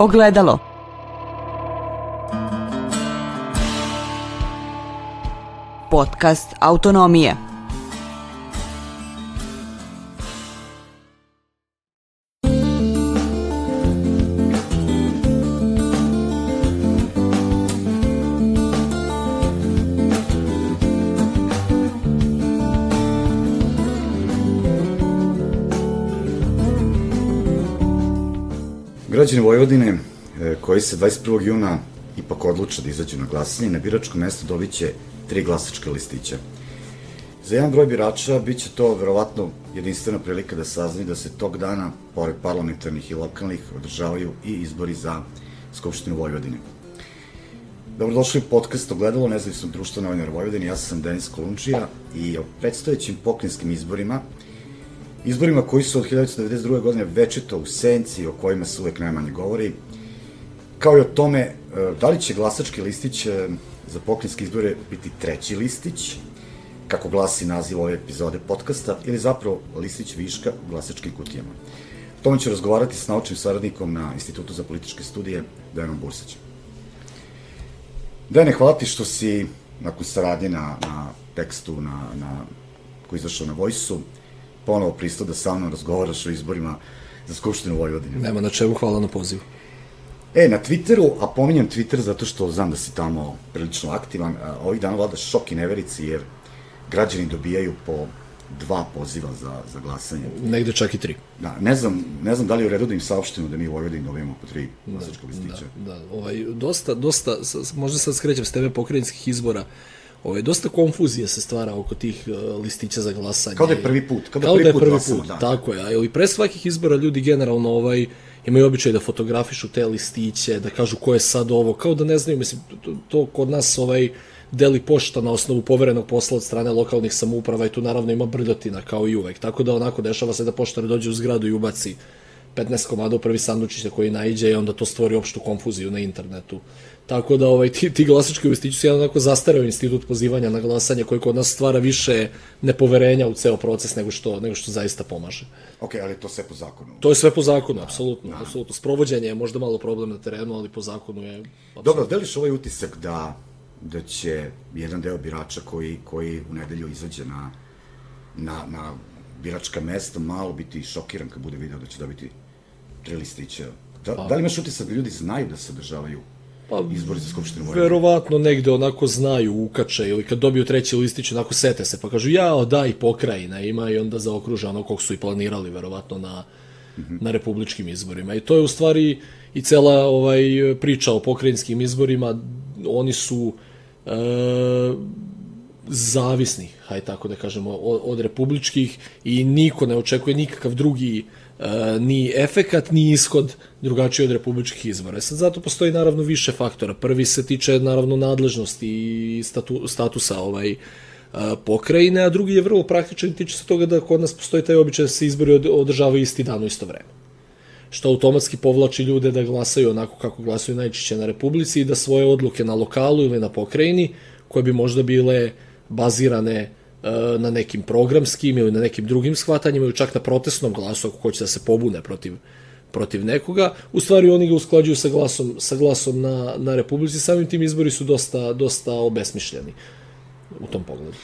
Ogledalo. Podcast Autonomije. Građani Vojvodine e, koji se 21. juna ipak odluče da izađu na glasanje, na biračko mesto dobit će tri glasačke listića. Za jedan broj birača biće to verovatno jedinstvena prilika da saznaju da se tog dana, pored parlamentarnih i lokalnih, održavaju i izbori za Skupštinu Vojvodine. Dobrodošli u podcast Ogledalo nezavisnog društva novinar Vojvodine. Ja sam Denis Kolunčija i o predstojećim pokrinjskim izborima Izborima koji su od 1992. godine večeto u senci, o kojima se uvek najmanje govori, kao i o tome e, da li će glasački listić e, za pokrinjske izbore biti treći listić, kako glasi naziv ove epizode podcasta, ili zapravo listić viška u glasačkim kutijama. O tome ću razgovarati s naučnim saradnikom na Institutu za političke studije, Dejanom Bursaćem. Dejane, hvala ti što si, nakon saradnje na, na tekstu na, na, koji izašao na Vojsu, ponovo pristao da sa mnom razgovaraš o izborima za Skupštinu Vojvodine. Nema na čemu, hvala na pozivu. E, na Twitteru, a pominjam Twitter zato što znam da si tamo prilično aktivan, a, ovih dana vlada šok i neverici jer građani dobijaju po dva poziva za, za glasanje. Negde čak i tri. Da, ne znam, ne znam da li je u redu da im saopštimo da mi u Vojvodini dobijemo po tri glasačka listića. Da, da, ovaj, dosta, dosta, možda sad skrećem s tebe pokrajinskih izbora, Ove, dosta konfuzije se stvara oko tih uh, listića za glasanje. Kao da je prvi put. Kao da, kao da je prvi put, put da. tako je. A i pre svakih izbora ljudi generalno ovaj, imaju običaj da fotografišu te listiće, da kažu ko je sad ovo, kao da ne znaju, mislim, to, to kod nas ovaj, deli pošta na osnovu poverenog posla od strane lokalnih samouprava i tu naravno ima brdotina kao i uvek. Tako da onako dešava se da poštar dođe u zgradu i ubaci 15 komada u prvi sandučić na koji naiđe i onda to stvori opštu konfuziju na internetu. Tako da ovaj, ti, ti glasački listići su jedan onako zastareo institut pozivanja na glasanje koji kod nas stvara više nepoverenja u ceo proces nego što, nego što zaista pomaže. Ok, ali to sve po zakonu? To je sve po zakonu, apsolutno. Da. apsolutno. Sprovođenje je možda malo problem na terenu, ali po zakonu je... Apsolutno. Dobro, deliš ovaj utisak da, da će jedan deo birača koji, koji u nedelju izađe na, na, na biračka mesta malo biti šokiran kad bude video da će dobiti tri listića. Da, pa. da li imaš utisak da ljudi znaju da se održavaju pa, izbori za Skupštinu Vojvodine? Verovatno negde onako znaju, ukače, ili kad dobiju treći listić, onako sete se, pa kažu, jao, da, i pokrajina ima i onda zaokruže ono kog su i planirali, verovatno, na, mm -hmm. na republičkim izborima. I to je u stvari i cela ovaj, priča o pokrajinskim izborima, oni su e, zavisni, haj tako da kažemo, od, od republičkih i niko ne očekuje nikakav drugi ni efekat, ni ishod drugačiji od republičkih izbora. E sad zato postoji naravno više faktora. Prvi se tiče naravno nadležnosti i statu, statusa ovaj, e, pokrajine, a drugi je vrlo praktičan i tiče se toga da kod nas postoji taj običaj da se izbori održavaju isti dan u isto vreme što automatski povlači ljude da glasaju onako kako glasaju najčešće na Republici i da svoje odluke na lokalu ili na pokrajini, koje bi možda bile bazirane e, na nekim programskim ili na nekim drugim shvatanjima ili čak na protestnom glasu ako hoće da se pobune protiv protiv nekoga, u stvari oni ga usklađuju sa glasom, sa glasom na, na Republici, samim tim izbori su dosta, dosta obesmišljeni u tom pogledu.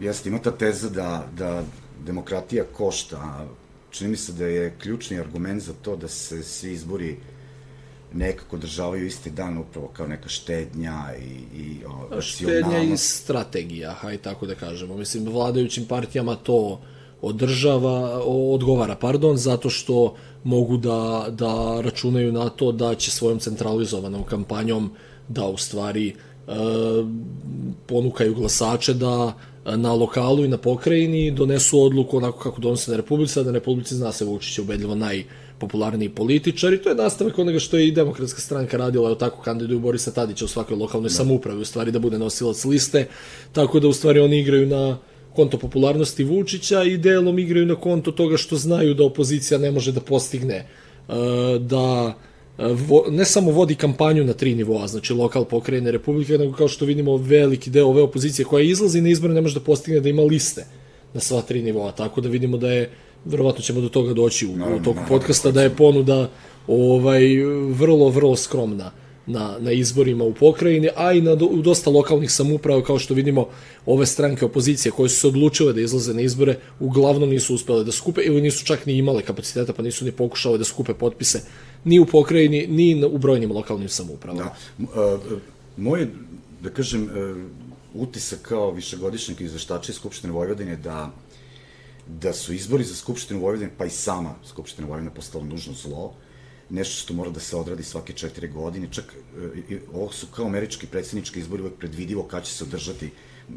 Jeste, ima ta teza da, da demokratija košta, čini mi se da je ključni argument za to da se svi izbori nekako državaju isti dan upravo kao neka štednja i, i o, Štednja i strategija, haj tako da kažemo. Mislim, vladajućim partijama to održava, odgovara, pardon, zato što mogu da, da računaju na to da će svojom centralizovanom kampanjom da u stvari e, ponukaju glasače da na lokalu i na pokrajini donesu odluku onako kako donose na Republici, a da na Republici zna se Vučić je ubedljivo naj, popularniji političari, to je nastavak onoga što je i demokratska stranka radila, evo tako kandiduju Borisa Tadića u svakoj lokalnoj da. samoupravi, u stvari da bude nosilac liste, tako da u stvari oni igraju na konto popularnosti Vučića i delom igraju na konto toga što znaju da opozicija ne može da postigne uh, da uh, ne samo vodi kampanju na tri nivoa, znači lokal, pokrajine, republike, nego kao što vidimo veliki deo ove opozicije koja izlazi na izbore ne može da postigne da ima liste na sva tri nivoa, tako da vidimo da je verovatno ćemo do toga doći u, u toku podcasta, da je ponuda ovaj, vrlo, vrlo skromna na, na izborima u pokrajini, a i na, do, u dosta lokalnih samuprava, kao što vidimo, ove stranke opozicije koje su se odlučile da izlaze na izbore, uglavnom nisu uspele da skupe ili nisu čak ni imale kapaciteta, pa nisu ni pokušale da skupe potpise ni u pokrajini, ni na, u brojnim lokalnim samupravama. Da. Moj, da kažem, e, utisak kao višegodišnjeg izveštača iz Skupštine Vojvodine da da su izbori za Skupštinu Vojvodine, pa i sama Skupština Vojvodine postala nužno zlo, nešto što mora da se odradi svake četiri godine, čak e, ovo su kao američki predsjednički izbori uvek predvidivo kad će se održati,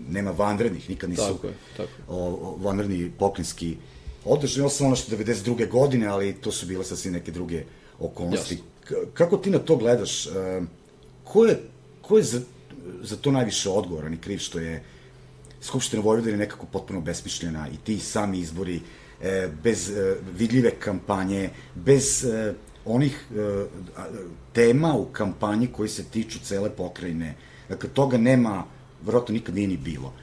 nema vanrednih, nikad nisu tako je, tako. O, o, vanredni pokrinjski održani, osim ono što 92. godine, ali to su bile sasvim neke druge okolnosti. Jasno. Kako ti na to gledaš? E, ko je, ko je za, za to najviše odgovoran i kriv što je Skupština Vojvodine nekako potpuno besmišljena i ti sami izbori e, bez e, vidljive kampanje, bez e, onih e, tema u kampanji koji se tiču cele pokrajine. Dakle, toga nema, vrlo nikad nije ni bilo.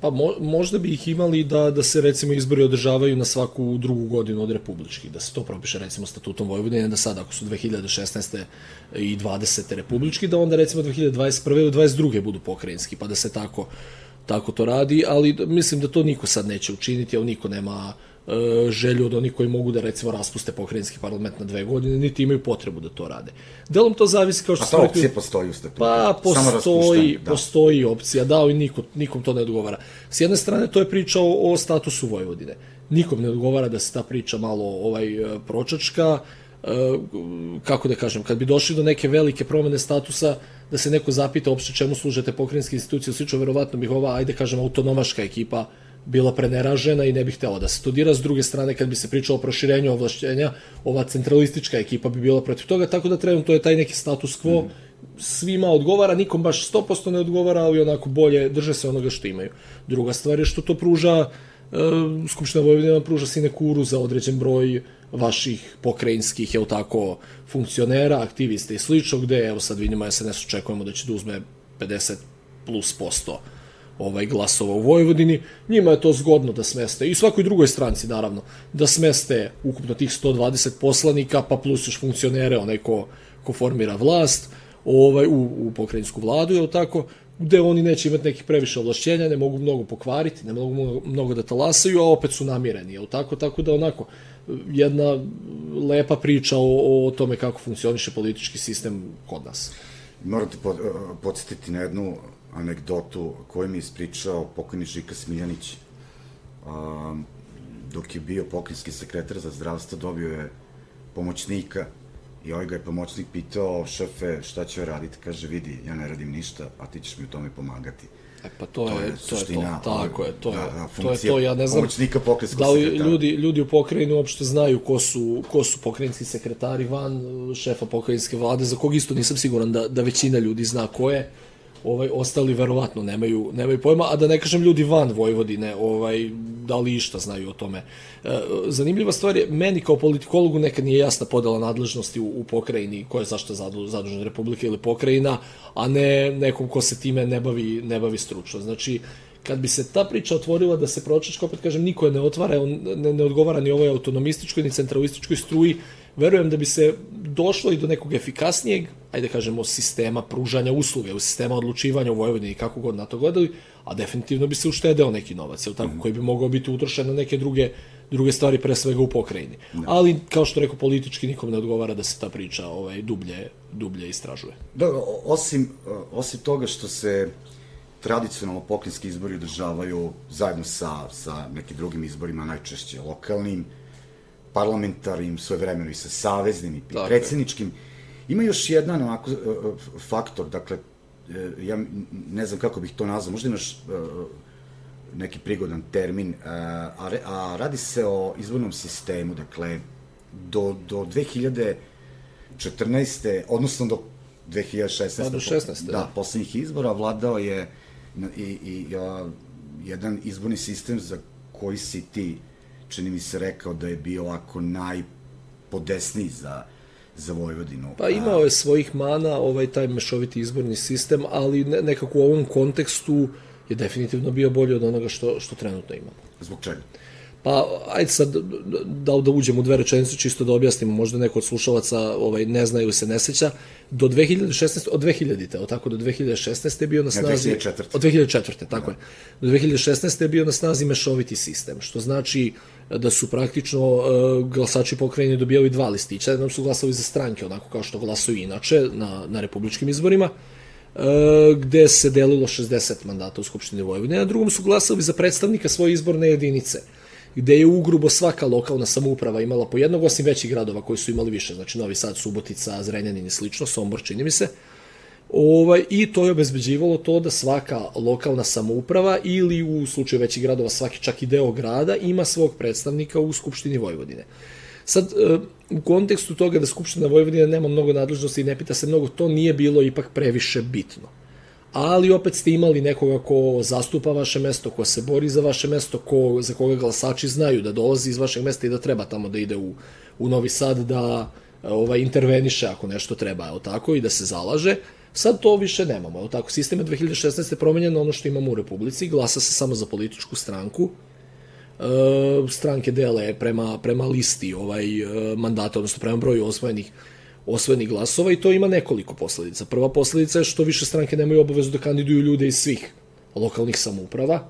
Pa mo, možda bi ih imali da, da se recimo izbori održavaju na svaku drugu godinu od republičkih, da se to propiše recimo statutom Vojvodine, da sad ako su 2016. i 20. republički, da onda recimo 2021. ili 22. budu pokrajinski, pa da se tako, tako to radi, ali mislim da to niko sad neće učiniti, jer niko nema E, želju od onih koji mogu da recimo raspuste pokrajinski parlament na dve godine, niti imaju potrebu da to rade. Delom to zavisi kao što rekli... A ta opcija postoji u statutu? Pa postoji, da. postoji opcija, da, ali niko, nikom to ne odgovara. S jedne strane to je priča o, o statusu Vojvodine. Nikom ne odgovara da se ta priča malo ovaj e, pročačka, kako da kažem, kad bi došli do neke velike promene statusa, da se neko zapita uopšte čemu služete pokrajinske institucije, slično, verovatno bih ova, ajde kažem, autonomaška ekipa bila preneražena i ne bi htela da se studira. S druge strane, kad bi se pričalo o proširenju ovlašćenja, ova centralistička ekipa bi bila protiv toga, tako da trenutno je taj neki status quo mm. svima odgovara, nikom baš 100% ne odgovara, ali onako bolje drže se onoga što imaju. Druga stvar je što to pruža e, Skupština Vojvodina pruža sinekuru za određen broj vaših pokrajinskih, je tako, funkcionera, aktivista i slično, gde, evo sad vidimo, SNS očekujemo da će da uzme 50 plus posto ovaj glasova u Vojvodini, njima je to zgodno da smeste i svakoj drugoj stranci naravno da smeste ukupno tih 120 poslanika pa plus još funkcionere onaj ko, ko formira vlast ovaj u, u pokrajinsku vladu je tako gde oni neće imati nekih previše ovlašćenja, ne mogu mnogo pokvariti, ne mogu mnogo, da talasaju, a opet su namireni, je tako? Tako da onako, jedna lepa priča o, o tome kako funkcioniše politički sistem kod nas. Moram te podsjetiti na jednu anegdotu koju mi je ispričao pokojni Žika Smiljanić. A, dok je bio pokrinjski sekretar za zdravstvo, dobio je pomoćnika i ovaj ga je pomoćnik pitao, šefe, šta će raditi? Kaže, vidi, ja ne radim ništa, a ti ćeš mi u tome pomagati. E pa to, to je, je to suština, je to, tako je, to je, da, da, to je to, ja ne znam da li ljudi, ljudi u pokrajini uopšte znaju ko su, ko su pokrajinski sekretari van šefa pokrajinske vlade, za kog isto nisam siguran da, da većina ljudi zna ko je, ovaj ostali verovatno nemaju nemaju pojma, a da ne kažem ljudi van Vojvodine, ovaj da li išta znaju o tome. E, zanimljiva stvar je meni kao politikologu nekad nije jasna podela nadležnosti u, u pokrajini koja je zašto zadužena republika ili pokrajina, a ne nekom ko se time ne bavi ne bavi stručno. Znači kad bi se ta priča otvorila da se pročačka, opet kažem, niko je ne otvara, on ne, ne odgovara ni ovoj autonomističkoj ni centralističkoj struji, verujem da bi se došlo i do nekog efikasnijeg, ajde kažemo, sistema pružanja usluge, u sistema odlučivanja u Vojvodini, kako god na to gledali, a definitivno bi se uštedeo neki novac, jel tako, mm. koji bi mogao biti utrošen na neke druge druge stvari pre svega u pokrajini. Da. Ali kao što rekao politički nikom ne odgovara da se ta priča ovaj dublje dublje istražuje. Da, osim osim toga što se tradicionalno pokrinjski izbori održavaju zajedno sa, sa nekim drugim izborima, najčešće lokalnim, parlamentarnim, svoje vremeno i sa saveznim i dakle. predsjedničkim. Ima još jedan onako e, e, faktor, dakle, e, ja ne znam kako bih to nazvao, možda imaš neki prigodan termin, a, a radi se o izbornom sistemu, dakle, do, do 2014. odnosno do 2016. Pa do 16. Da, da, poslednjih izbora vladao je i, i a, jedan izborni sistem za koji si ti čini mi se rekao da je bio ovako najpodesniji za, za Vojvodinu. Pa imao je svojih mana ovaj taj mešoviti izborni sistem, ali ne, nekako u ovom kontekstu je definitivno bio bolji od onoga što, što trenutno imamo. Zbog čega? Pa, ajde sad, da, da uđem u dve rečenice, čisto da objasnimo, možda neko od slušalaca ovaj, ne zna ili se ne seća. Do 2016, od 2000-te, od tako do 2016. je bio na snazi... Ne, 2004. Od 2004. tako da. je. Do 2016. je bio na snazi mešoviti sistem, što znači da su praktično uh, glasači pokrajine dobijali dva listića, jednom su glasali za stranke, onako kao što glasaju inače na, na republičkim izborima, uh, gde se delilo 60 mandata u Skupštini Vojvodine, a drugom su glasali za predstavnika svoje izborne jedinice gde je ugrubo svaka lokalna samouprava imala po jednog, osim većih gradova koji su imali više, znači Novi Sad, Subotica, Zrenjanin i slično, Sombor, čini mi se. Ovaj, I to je obezbeđivalo to da svaka lokalna samouprava ili u slučaju većih gradova svaki čak i deo grada ima svog predstavnika u Skupštini Vojvodine. Sad, e, u kontekstu toga da Skupština Vojvodine nema mnogo nadležnosti i ne pita se mnogo, to nije bilo ipak previše bitno ali opet ste imali nekoga ko zastupa vaše mesto, ko se bori za vaše mesto, ko, za koga glasači znaju da dolazi iz vašeg mesta i da treba tamo da ide u, u Novi Sad da ovaj, interveniše ako nešto treba, evo tako, i da se zalaže. Sad to više nemamo, evo tako, sistem je 2016. promenjen ono što imamo u Republici, glasa se samo za političku stranku, e, stranke dele prema, prema listi ovaj e, mandata, odnosno prema broju osvojenih osvojenih glasova i to ima nekoliko posledica. Prva posledica je što više stranke nemaju obavezu da kandiduju ljude iz svih lokalnih samouprava,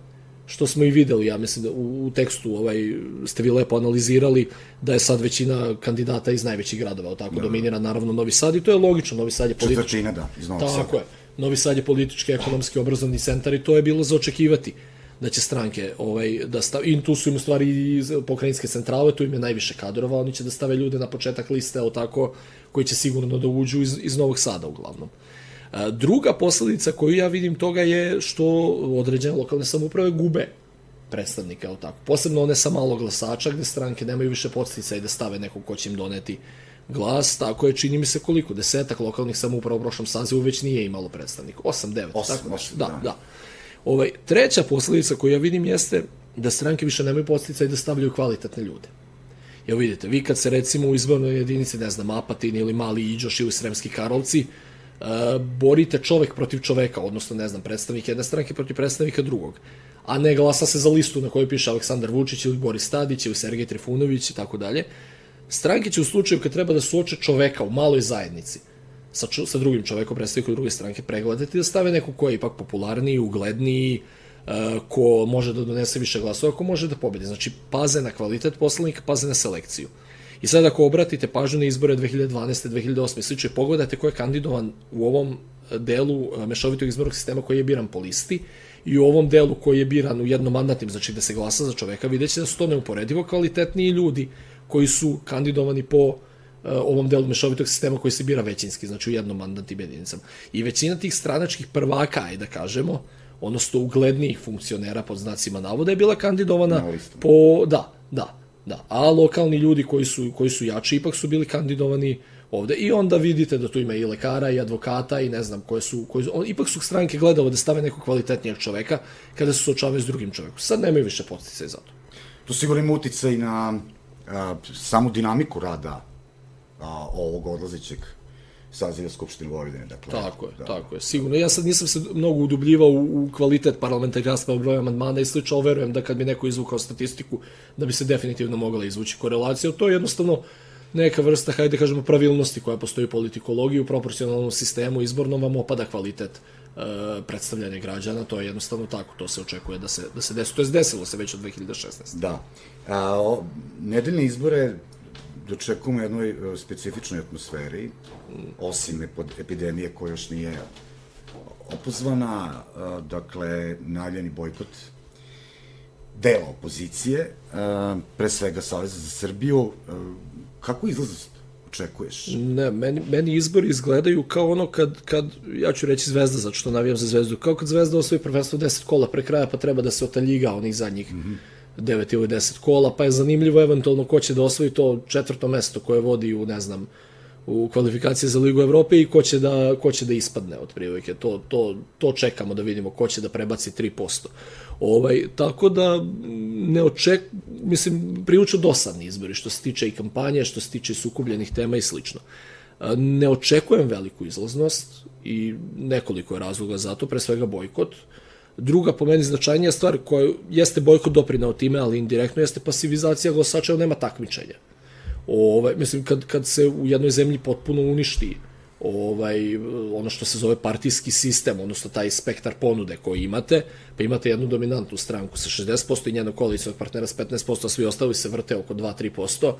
što smo i videli, ja mislim da u, tekstu ovaj, ste vi lepo analizirali da je sad većina kandidata iz najvećih gradova, tako da. dominira naravno Novi Sad i to je logično, Novi Sad je politički. Četvrtina, da, iz Novog Tako je. Novi Sad je politički, ekonomski, obrazovni centar i to je bilo za očekivati da će stranke ovaj, da stave, i tu su im u stvari pokrajinske centrale, tu im je najviše kadrova, oni će da stave ljude na početak liste, evo tako, koji će sigurno da uđu iz, iz Novog Sada uglavnom. Druga posledica koju ja vidim toga je što određene lokalne samouprave gube predstavnika, evo tako. Posebno one sa malo glasača, gde stranke nemaju više podstica i da stave nekog ko će im doneti glas, tako je, čini mi se koliko, desetak lokalnih samouprava u prošlom sazivu već nije imalo predstavnika, 8 9 tako da, da, da. da. Ovaj, treća posledica koju ja vidim jeste da stranke više nemaju podstica i da stavljaju kvalitetne ljude. Evo vidite, vi kad se recimo u izbornoj jedinici, ne znam, Apatin ili Mali Iđoš ili Sremski Karolci, uh, borite čovek protiv čoveka, odnosno, ne znam, predstavnik jedne stranke protiv predstavnika drugog, a ne glasa se za listu na kojoj piše Aleksandar Vučić ili Boris Tadić ili Sergej Trifunović i tako dalje. Stranke će u slučaju kad treba da suoče čoveka u maloj zajednici sa, sa drugim čovekom, predstavnikom druge stranke, pregledati da stave nekog ko je ipak popularniji, ugledniji, uh, ko može da donese više glasova, ko može da pobedi. Znači, paze na kvalitet poslanika, paze na selekciju. I sad ako obratite pažnju na izbore 2012. 2008. i sliče, pogledajte ko je kandidovan u ovom delu uh, mešovitog izbornog sistema koji je biran po listi i u ovom delu koji je biran u jednomandatnim, znači da se glasa za čoveka, vidjet će da su to neuporedivo kvalitetniji ljudi koji su kandidovani po Eh, ovom delu mešovitog sistema koji se bira većinski, znači u jednom mandatnim jedinicama. I većina tih stranačkih prvaka, aj da kažemo, odnosno uglednijih funkcionera pod znacima navoda je bila kandidovana po, da, da, da, a lokalni ljudi koji su, koji su jači ipak su bili kandidovani ovde i onda vidite da tu ima i lekara i advokata i ne znam koje su, koji su on, ipak su stranke gledale da stave nekog kvalitetnijeg čoveka kada se suočavaju s drugim čovekom. Sad nemaju više postice za to. To sigurno ima uticaj na a, samu dinamiku rada a, ovog odlazećeg saziva Skupštine Vojvodine. Dakle, tako je, da. tako je. Sigurno. Ja sad nisam se mnogo udubljivao u, u kvalitet parlamentarne rasprave, broj amandmana i slično, ali verujem da kad bi neko izvukao statistiku, da bi se definitivno mogla izvući korelacija. To je jednostavno neka vrsta, hajde da kažemo, pravilnosti koja postoji u politikologiji, u proporcionalnom sistemu izbornom vam opada kvalitet e, predstavljanja građana, to je jednostavno tako, to se očekuje da se, da se desi, to je desilo se već od 2016. Da. A, o, nedeljne izbore dočekujemo jednoj e, specifičnoj atmosferi, osim epidemije koja još nije opozvana, e, dakle, najavljeni bojkot dela opozicije, e, pre svega Saveza za Srbiju. Kako izlaznost očekuješ? Ne, meni, meni izbori izgledaju kao ono kad, kad, ja ću reći Zvezda, zato što navijam za Zvezdu, kao kad Zvezda osvoji prvenstvo 10 kola pre kraja, pa treba da se otaljiga onih zadnjih mm -hmm 9 ili 10 kola, pa je zanimljivo eventualno ko će da osvoji to četvrto mesto koje vodi u, ne znam, u kvalifikacije za Ligu Evrope i ko će da, ko će da ispadne od prilike. To, to, to čekamo da vidimo ko će da prebaci 3%. Ovaj, tako da ne oček, mislim, priuču dosadni izbori što se tiče i kampanje, što se tiče sukubljenih tema i slično. Ne očekujem veliku izlaznost i nekoliko je razloga za to, pre svega bojkot. Druga po meni značajnija stvar koja jeste bojkot doprinao time, ali indirektno jeste pasivizacija glasača, nema takmičenja. Ovaj, mislim, kad, kad se u jednoj zemlji potpuno uništi ovaj, ono što se zove partijski sistem, odnosno taj spektar ponude koji imate, pa imate jednu dominantnu stranku sa 60% i njenog koalicijnog partnera s 15%, a svi ostali se vrte oko 2-3%,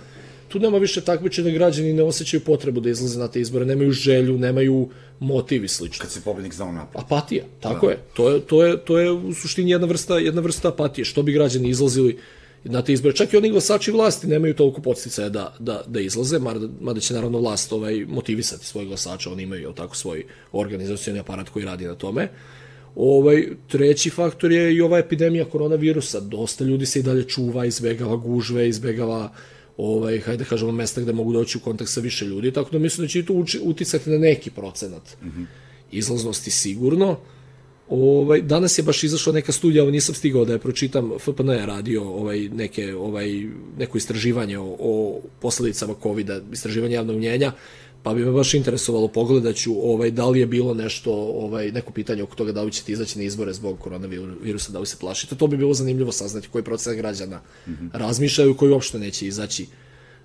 tu nema više takmičenja, građani ne osjećaju potrebu da izlaze na te izbore, nemaju želju, nemaju motiv i slično. Kad se pobednik znao napad. Apatija, tako da. je. To je, to je. to je u suštini jedna vrsta, jedna vrsta apatije. Što bi građani izlazili na te izbore. Čak i oni glasači vlasti nemaju toliko podsticaja da, da, da izlaze, mada, mada će naravno vlast ovaj, motivisati svoje glasače, oni imaju jel, tako svoj organizacioni aparat koji radi na tome. Ovaj, treći faktor je i ova epidemija koronavirusa. Dosta ljudi se i dalje čuva, izbegava gužve, izbegava ovaj, hajde da kažemo, mesta gde mogu doći u kontakt sa više ljudi, tako da mislim da će i to uticati na neki procenat mm -hmm. izlaznosti sigurno. Ovaj, danas je baš izašla neka studija, ovo nisam stigao da je pročitam, FPN je radio ovaj, neke, ovaj, neko istraživanje o, o posledicama COVID-a, istraživanje javnog mnjenja, pa bi me baš interesovalo, pogledaću ovaj, da li je bilo nešto, ovaj, neko pitanje oko toga da li ćete izaći na izbore zbog koronavirusa, da li se plašite. To bi bilo zanimljivo saznati koji proces građana mm -hmm. razmišljaju, koji uopšte neće izaći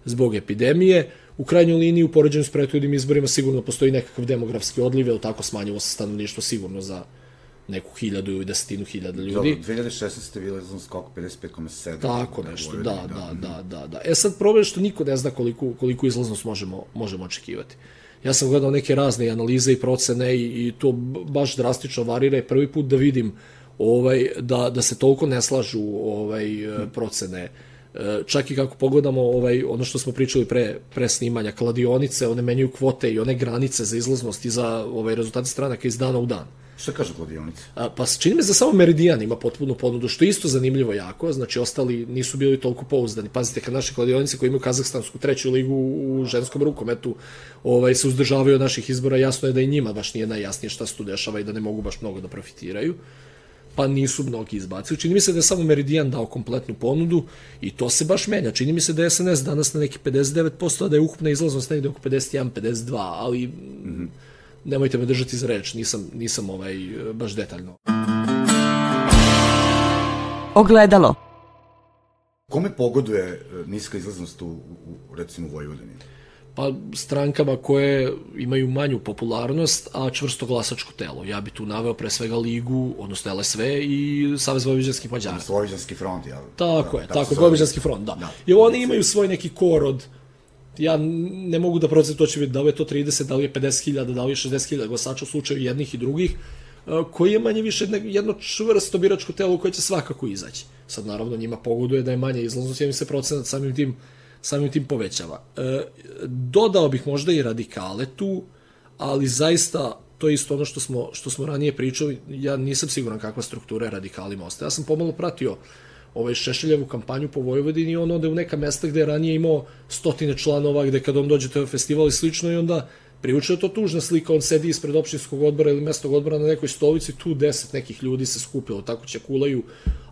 zbog epidemije. U krajnjoj liniji, u poređenju s prethodnim izborima, sigurno postoji nekakav demografski odliv, ili tako smanjivo se stanovništvo sigurno za neku hiljadu ili desetinu hiljada ljudi. Dobro, 2016. je bilo znam skoko 55,7. Tako nešto, da, da, da, da, da. E sad problem je što niko ne zna koliko, koliko izlaznost možemo, možemo očekivati. Ja sam gledao neke razne analize i procene i, i to baš drastično varira i prvi put da vidim ovaj, da, da se toliko ne slažu ovaj, procene čak i kako pogledamo ovaj ono što smo pričali pre pre snimanja kladionice one menjaju kvote i one granice za izlaznost i za ovaj rezultate stranaka iz dana u dan. Šta kaže kladionica? A, pa čini me za samo Meridian ima potpunu ponudu, što je isto zanimljivo jako, znači ostali nisu bili toliko pouzdani. Pazite, kad naše kladionice koji imaju kazahstansku treću ligu u ženskom rukometu ovaj, se uzdržavaju od naših izbora, jasno je da i njima baš nije najjasnije šta se tu dešava i da ne mogu baš mnogo da profitiraju pa nisu mnogi izbacili. Čini mi se da je samo Meridian dao kompletnu ponudu i to se baš menja. Čini mi se da je SNS danas na neki 59%, a da je ukupna izlaznost negde oko 51-52, ali mm -hmm nemojte me držati za reč, nisam, nisam ovaj, baš detaljno. Ogledalo. Kome pogoduje e, niska izlaznost u, u recimo Vojvodini? Pa strankama koje imaju manju popularnost, a čvrsto glasačko telo. Ja bi tu naveo pre svega Ligu, odnosno LSV i Savez Vojvođanskih Mađara. Odnosno Vojvođanski front, ja. Tako da, je, tako, Vojvođanski front, da. da. Jer oni imaju svoj neki kor od ja ne mogu da procenim to će biti da li je to 30, da li je 50.000, da li je 60.000 glasača u slučaju jednih i drugih, e, koji je manje više jedno čvrsto biračko telo koje će svakako izaći. Sad naravno njima pogoduje da je manje izlaznost, jer mi se procenat samim tim, samim tim povećava. E, dodao bih možda i radikale tu, ali zaista to je isto ono što smo, što smo ranije pričali, ja nisam siguran kakva struktura je radikalima ostaje. Ja sam pomalo pratio uh, ovaj Šešeljevu kampanju po Vojvodini i on ode u neka mesta gde je ranije imao stotine članova, gde kad on dođe to je festival i slično i onda priuče je to tužna slika, on sedi ispred opštinskog odbora ili mestog odbora na nekoj stolici, tu deset nekih ljudi se skupilo, tako će kulaju,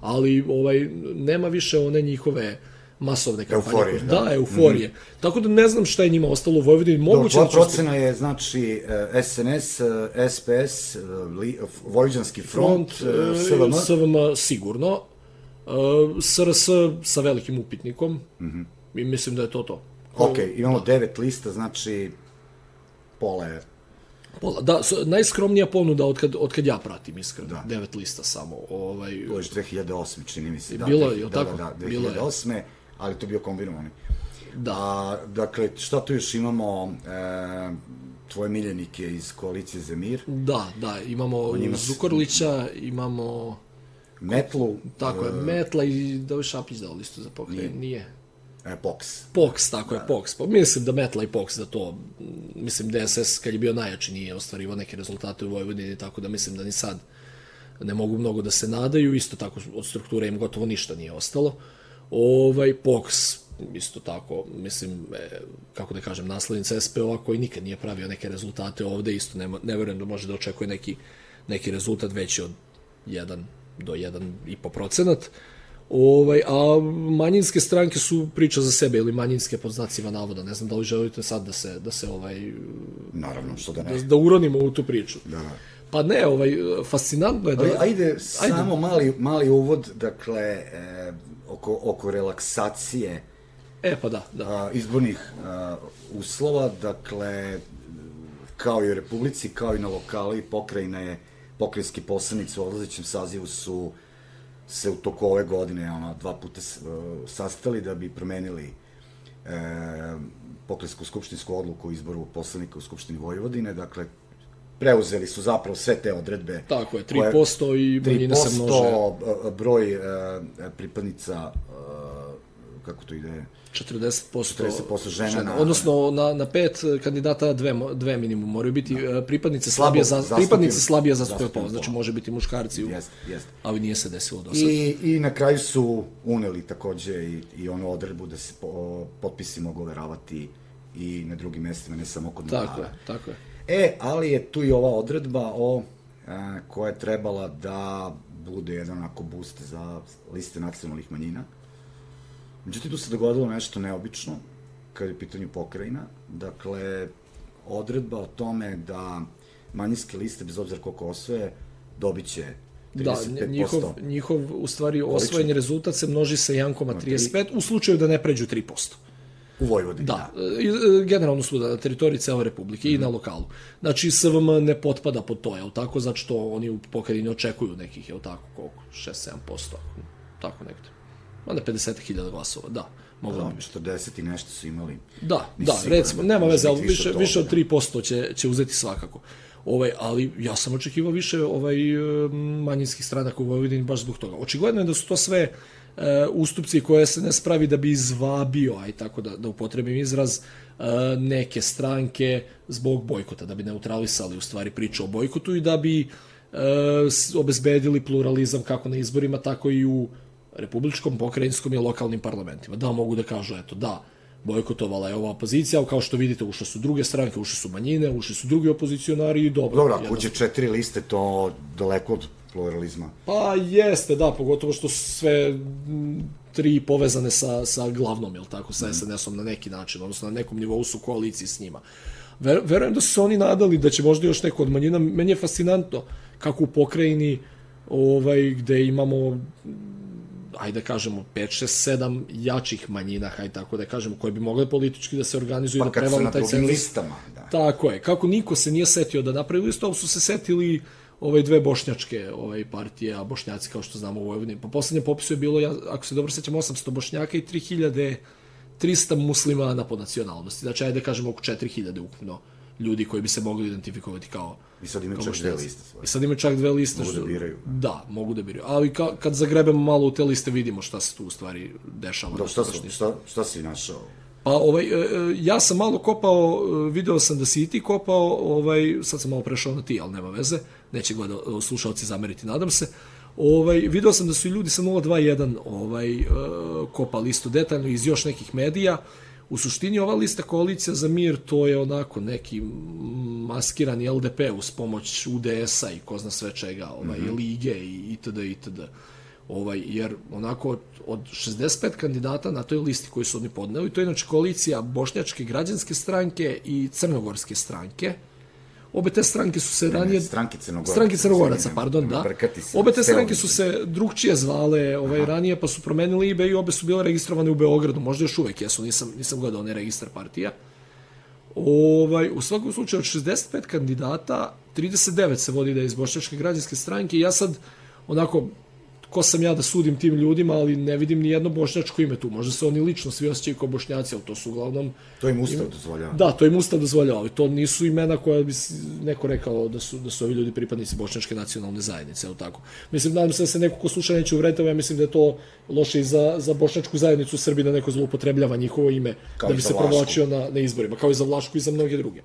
ali ovaj, nema više one njihove masovne kampanje. Euforije, da. da, euforije. Mm -hmm. Tako da ne znam šta je njima ostalo u Vojvodini. Moguće da procena je, znači, SNS, SPS, Vojvođanski front, front SVM. SVM sigurno, SRS sa velikim upitnikom mm -hmm. i mislim da je to to. Ok, imamo da. devet lista, znači pola je Pola, da, najskromnija ponuda od kad, od kad ja pratim, iskreno. Da. Devet lista samo. Ovaj, to je 2008, čini mi se. Da, bilo je, da, tako? Da, da, 2008, je. ali to je bio kombinovani. Da. A, dakle, šta tu još imamo? E, tvoje miljenike iz koalicije Zemir. Da, da, imamo. Zukorlića, imamo Metlu. Tako je, uh, Metla i da li Šapić dao listu za pokret? Nije. nije. E, Pox. Pox, tako da. je, Pox. Pa mislim da Metla i Pox da to, mislim DSS kad je bio najjači nije ostvarivao neke rezultate u Vojvodini, tako da mislim da ni sad ne mogu mnogo da se nadaju, isto tako od strukture im gotovo ništa nije ostalo. Ovaj, Pox, isto tako, mislim, e, kako da kažem, naslednica SPO-a koji nikad nije pravio neke rezultate ovde, isto ne, ne verujem da može da očekuje neki, neki rezultat veći od 1, do 1,5 procenat. Ovaj, a manjinske stranke su priča za sebe ili manjinske pod znacima navoda. Ne znam da li želite sad da se, da se ovaj... Naravno, što da ne. Da, da uronimo u tu priču. Da. Pa ne, ovaj, fascinantno je da... Ali ajde, samo mali, mali uvod, dakle, e, oko, oko relaksacije E, pa da, da. a, izbornih a, uslova, dakle, kao i u Republici, kao i na lokali, pokrajina je, pokrajinski poslanici u odlazećem sazivu su se u toku ove godine ono, dva puta uh, sastali da bi promenili e, pokrajinsku skupštinsku odluku o izboru poslanika u Skupštini Vojvodine, dakle, preuzeli su zapravo sve te odredbe. Tako je, 3% koje, i manjine se množe. 3% broj e, pripadnica, e, kako to ide, 40%, 40% žena, žena. Na, odnosno na, na pet kandidata dve, dve minimum moraju biti da. pripadnice slabije za, pripadnice slabije zastupljene pol, znači može biti muškarci, jest, jest. ali nije se desilo do sad. I, I na kraju su uneli takođe i, i onu odredbu da se po, potpisi mogu overavati i na drugim mestima, ne samo kod Tako je, tako je. E, ali je tu i ova odredba o a, koja je trebala da bude jedan onako boost za liste nacionalnih manjina Međutim, tu se dogodilo nešto neobično, kad je pitanju pokrajina. Dakle, odredba o tome da manjinske liste, bez obzira koliko osvoje, dobit će 35%. Da, njihov, njihov, u stvari, osvojeni rezultat se množi sa 1,35 u slučaju da ne pređu 3%. U Vojvodini. Da, da. generalno svuda, na teritoriji cele Republike mm -hmm. i na mhm. lokalu. Znači, SVM ne potpada pod to, jel tako? Zato što oni u pokrajini očekuju nekih, jel tako, koliko? 6-7%, tako nekde. Onda 50.000 glasova, da. Moglo da, bi. 40 i nešto su imali. Da, da, recimo, nema veze, ali više, više od 3% će, će uzeti svakako. Ovaj, ali ja sam očekivao više ovaj manjinskih stranaka u Vojvodini baš zbog toga. Očigledno je da su to sve uh, ustupci koje se ne spravi da bi izvabio, aj tako da, da upotrebim izraz, uh, neke stranke zbog bojkota, da bi neutralisali u stvari priču o bojkotu i da bi uh, obezbedili pluralizam kako na izborima, tako i u republičkom, pokrajinskom i lokalnim parlamentima. Da, mogu da kažu, eto, da, bojkotovala je ova opozicija, ali kao što vidite, ušle su druge stranke, ušle su manjine, ušli su drugi opozicionari i dobro. Dobro, ako uđe četiri liste, to daleko od pluralizma. Pa jeste, da, pogotovo što su sve tri povezane sa, sa glavnom, jel tako, sa SNS-om na neki način, odnosno na nekom nivou su koaliciji s njima. Ver, verujem da su se oni nadali da će možda još neko od manjina, meni je fascinantno kako u pokrajini ovaj, gde imamo ajde da kažemo 5 6 7 jačih manjina, hajde tako da kažemo, koje bi mogle politički da se organizuju pa da prevalu taj cenzus. listama, da. Tako je. Kako niko se nije setio da napravi listu, ali su se setili ove dve bošnjačke ovaj partije, a bošnjaci kao što znamo u Vojvodini. Po poslednjem popisu je bilo, ja, ako se dobro sećam, 800 bošnjaka i 3300 muslimana po nacionalnosti. Znači, ajde da kažemo oko 4000 ukupno ljudi koji bi se mogli identifikovati kao I sad imaju čak dve liste svoje. I sad imaju čak dve liste. Mogu da biraju. Da, mogu da biraju. Ali ka, kad zagrebemo malo u te liste vidimo šta se tu u stvari dešava. Da, šta, šta, šta, šta si našao? Pa ovaj, e, e, ja sam malo kopao, e, video sam da si i ti kopao, ovaj, sad sam malo prešao na ti, ali nema veze, neće gleda, slušalci zameriti, nadam se. Ovaj, video sam da su i ljudi sa 021 ovaj, kopali isto detaljno iz još nekih medija, U suštini ova lista koalicija za mir to je onako neki maskirani LDP uz pomoć UDS-a i ko zna sve čega, ovaj, mm -hmm. lige i itd. itd. Ovaj, jer onako od 65 kandidata na toj listi koji su oni podneli, to je inače koalicija Bošnjačke građanske stranke i Crnogorske stranke, Obe te stranke su se ranije... stranke Crnogoraca. Stranke Crnogoraca, pardon, da. Obe te stranke su se drugčije zvale ovaj, Aha. ranije, pa su promenili ime i obe su bile registrovane u Beogradu. Možda još uvek jesu, nisam, nisam gledao onaj registar partija. Ovaj, u svakom slučaju od 65 kandidata, 39 se vodi da je iz Bošnjačke građanske stranke ja sad onako ko sam ja da sudim tim ljudima, ali ne vidim ni jedno bošnjačko ime tu. Možda se oni lično svi osjećaju kao bošnjaci, ali to su uglavnom... To im ustav dozvoljava. Da, to im ustav dozvoljava, ali to nisu imena koja bi neko rekao da su, da su ovi ljudi pripadnici bošnjačke nacionalne zajednice, ali tako. Mislim, nadam se da se neko ko sluša neće uvretati, ja mislim da je to loše i za, za bošnjačku zajednicu u Srbiji da neko zloupotrebljava njihovo ime kao da bi se provlačio na, na izborima, kao i za Vlašku i za mnoge druge.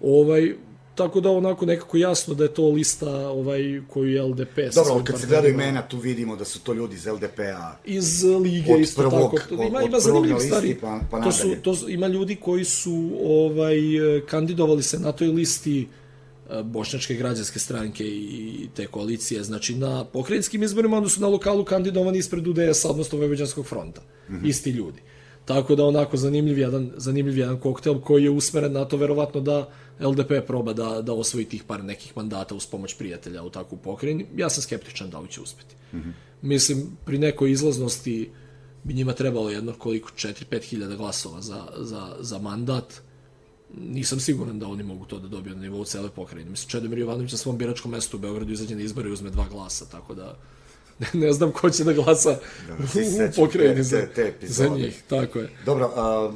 Ovaj, tako da onako nekako jasno da je to lista ovaj koju je LDP Dobro, kad se gledaju imena tu vidimo da su to ljudi iz LDP-a iz lige od isto prvog, tako to, ima ima zanimljivih stvari pa, pa to su to su, ima ljudi koji su ovaj kandidovali se na toj listi e, bošnjačke građanske stranke i te koalicije, znači na pokrajinskim izborima, onda su na lokalu kandidovani ispred UDS, odnosno Vojvođanskog fronta. Mm -hmm. Isti ljudi. Tako da onako zanimljiv jedan, zanimljiv jedan koktel koji je usmeren na to verovatno da LDP proba da, da osvoji tih par nekih mandata uz pomoć prijatelja u takvu pokrajini. Ja sam skeptičan da li će uspeti. Mm -hmm. Mislim, pri nekoj izlaznosti bi njima trebalo jedno koliko 4-5 hiljada glasova za, za, za mandat. Nisam siguran da oni mogu to da dobiju na nivou cele pokrajine. Mislim, Čedomir Jovanović na svom biračkom mestu u Beogradu izađe na izbore i uzme dva glasa, tako da ne znam ko će da glasa da, u pokrajini za, te, te za njih. Tako je. Dobro, a,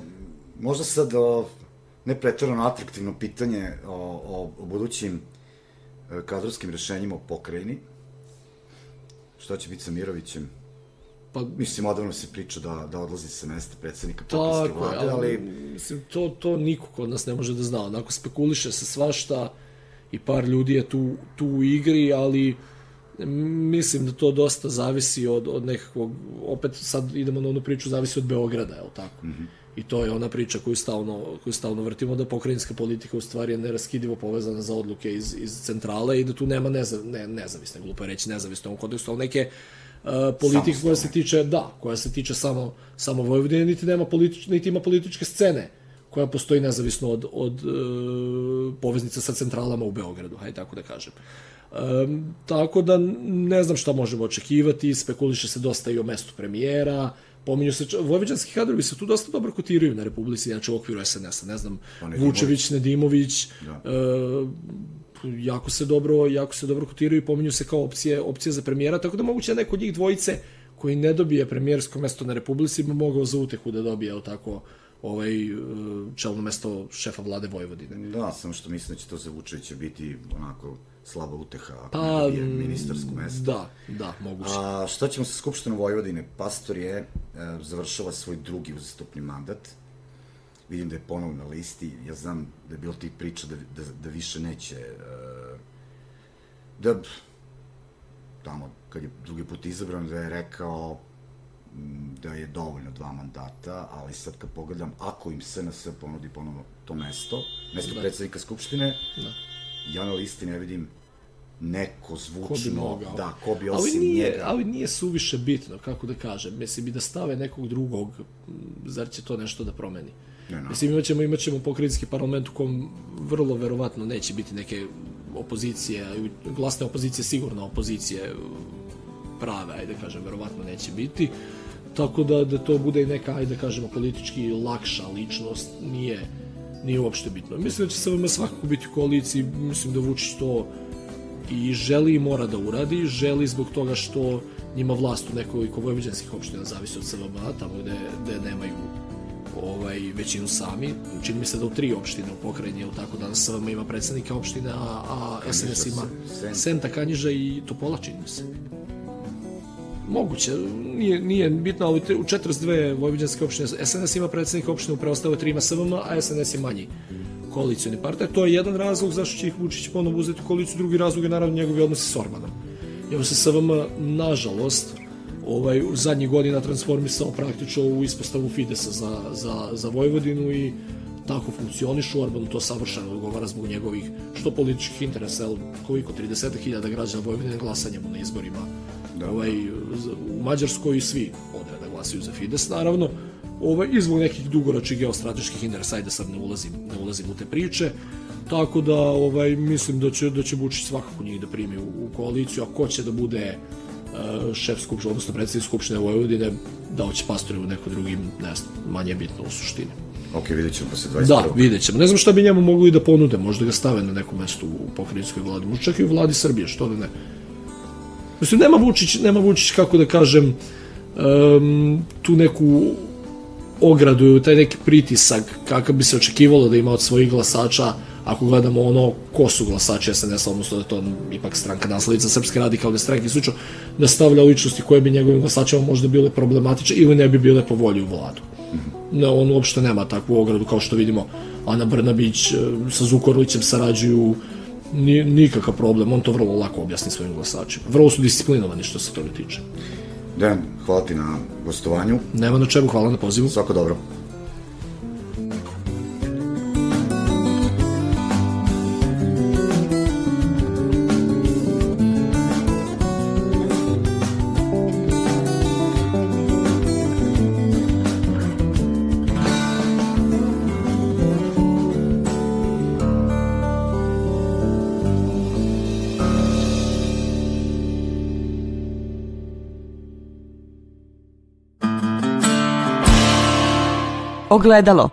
možda sad o, ne pretjerano atraktivno pitanje o, o, o budućim e, kadrovskim rešenjima u pokrajini. Šta će biti sa Mirovićem? Pa, mislim, odavno se priča da, da odlazi sa mesta predsednika pokrajinske vlade, ali... Mislim, to, to niko kod nas ne može da zna. Onako, spekuliše se svašta i par ljudi je tu, tu u igri, ali mislim da to dosta zavisi od, od nekakvog, opet sad idemo na onu priču, zavisi od Beograda, je li tako? Mm -hmm. I to je ona priča koju stalno, koju stalno vrtimo, da pokrajinska politika u stvari je neraskidivo povezana za odluke iz, iz centrale i da tu nema neza, ne, nezavisne, glupo je reći nezavisne u ovom kontekstu, ali neke uh, politike koja se tiče, da, koja se tiče samo, samo Vojvodine, niti, nema politič, niti ima političke scene koja postoji nezavisno od, od uh, poveznica sa centralama u Beogradu, hajde tako da kažem. Um, tako da ne znam šta možemo očekivati, spekuliše se dosta i o mestu premijera, pominju se, vojvođanski kadrovi se tu dosta dobro kotiraju na Republici, znači u okviru SNS-a, ne znam, pa Vučević, Nedimović, da. uh, jako se dobro, jako se dobro kotiraju i pominju se kao opcije, opcije za premijera, tako da moguće da neko od njih dvojice koji ne dobije premijersko mesto na Republici bi mogao za utehu da dobije, tako, ovaj e, čelno mesto šefa vlade Vojvodine. Da, samo što mislim da će to za Vučevića biti onako slaba uteha ako pa, ne dobije ministarsko mesto. Da, da, moguće. A šta ćemo sa Skupštinom Vojvodine? Pastor je e, završava svoj drugi uzastupni mandat. Vidim da je ponovno na listi. Ja znam da je bilo tih priča da, da, da više neće e, da tamo kad je drugi put izabran da je rekao da je dovoljno dva mandata, ali sad kad pogledam, ako im SNS ponudi ponovo to mesto, mesto da. predsednika Skupštine, da. ja na listi ne vidim neko zvučno, ko bi da, ko bi osim ali nije, njega. Ali nije suviše bitno, kako da kažem. Mislim, i da stave nekog drugog, zar će to nešto da promeni? Ne, no. Mislim, imaćemo, imaćemo pokrinjski parlament u kom vrlo verovatno neće biti neke opozicije, glasne opozicije, sigurno opozicije prave, ajde kažem, verovatno neće biti. Tako da, da to bude i neka, ajde kažemo, politički lakša ličnost, nije, nije uopšte bitno. Mislim da će se vam svakako biti u koaliciji, mislim da Vučić to i želi i mora da uradi, želi zbog toga što njima vlast u nekoliko vojvođanskih opština zavisi od SVM, tamo gde, gde nemaju ovaj, većinu sami. Čini mi se da u tri opštine u pokrajini, tako danas SVM ima predsednika opštine, a, a SNS ima Senta, Kanjiža i Topola, čini mi se. Moguće, nije, nije bitno, ali u 42 vojvođanske opštine SNS ima predsednika opštine, u preostale tri ima SVM, a SNS je manji koalicioni partner. To je jedan razlog zašto će ih Vučić ponovo uzeti u koaliciju, drugi razlog je naravno njegovi odnosi s Orbanom. Jer se SVM, nažalost, ovaj, u zadnjih godina transformisao praktično u ispostavu Fidesa za, za, za Vojvodinu i tako funkcionišu, Orban to savršeno odgovara zbog njegovih što političkih interesa, koliko 30.000 građana Vojvodine glasanjem na izborima da. ovaj, u Mađarskoj i svi ovde da glasaju za Fides, naravno, ovaj, i zbog nekih dugoročnih geostrateških interesa, ajde sad ne ulazim, ne ulazim u te priče, tako da ovaj, mislim da će, da će Vučić svakako njih da primi u, u koaliciju, a ko će da bude uh, šef skupštine, odnosno predsednik skupštine Vojvodine, da će pastori u neko drugim, ne znam, manje bitno u suštini. Ok, vidjet ćemo posle 21. Da, vidjet ćemo. Ne znam šta bi njemu mogli da ponude, možda ga stave na neko mesto u pokrajinskoj vladi, možda čak i u vladi Srbije, što da ne. Mislim, nema Vučić, nema Vučić, kako da kažem, um, tu neku ogradu, taj neki pritisak kakav bi se očekivalo da ima od svojih glasača ako gledamo ono ko su glasači SNS, odnosno da to ipak stranka nasledica Srpske radikalne stranke i da stavlja ličnosti koje bi njegovim glasačima možda bile problematične ili ne bi bile po volji u vladu. Ne, on uopšte nema takvu ogradu kao što vidimo Ana Brnabić e, sa Zukorlićem sarađuju ni, nikakav problem, on to vrlo lako objasni svojim glasačima. Vrlo su disciplinovani što se toga tiče. Dejan, hvala ti na gostovanju. Nema na čemu, hvala na pozivu. Svako dobro. Ogledalo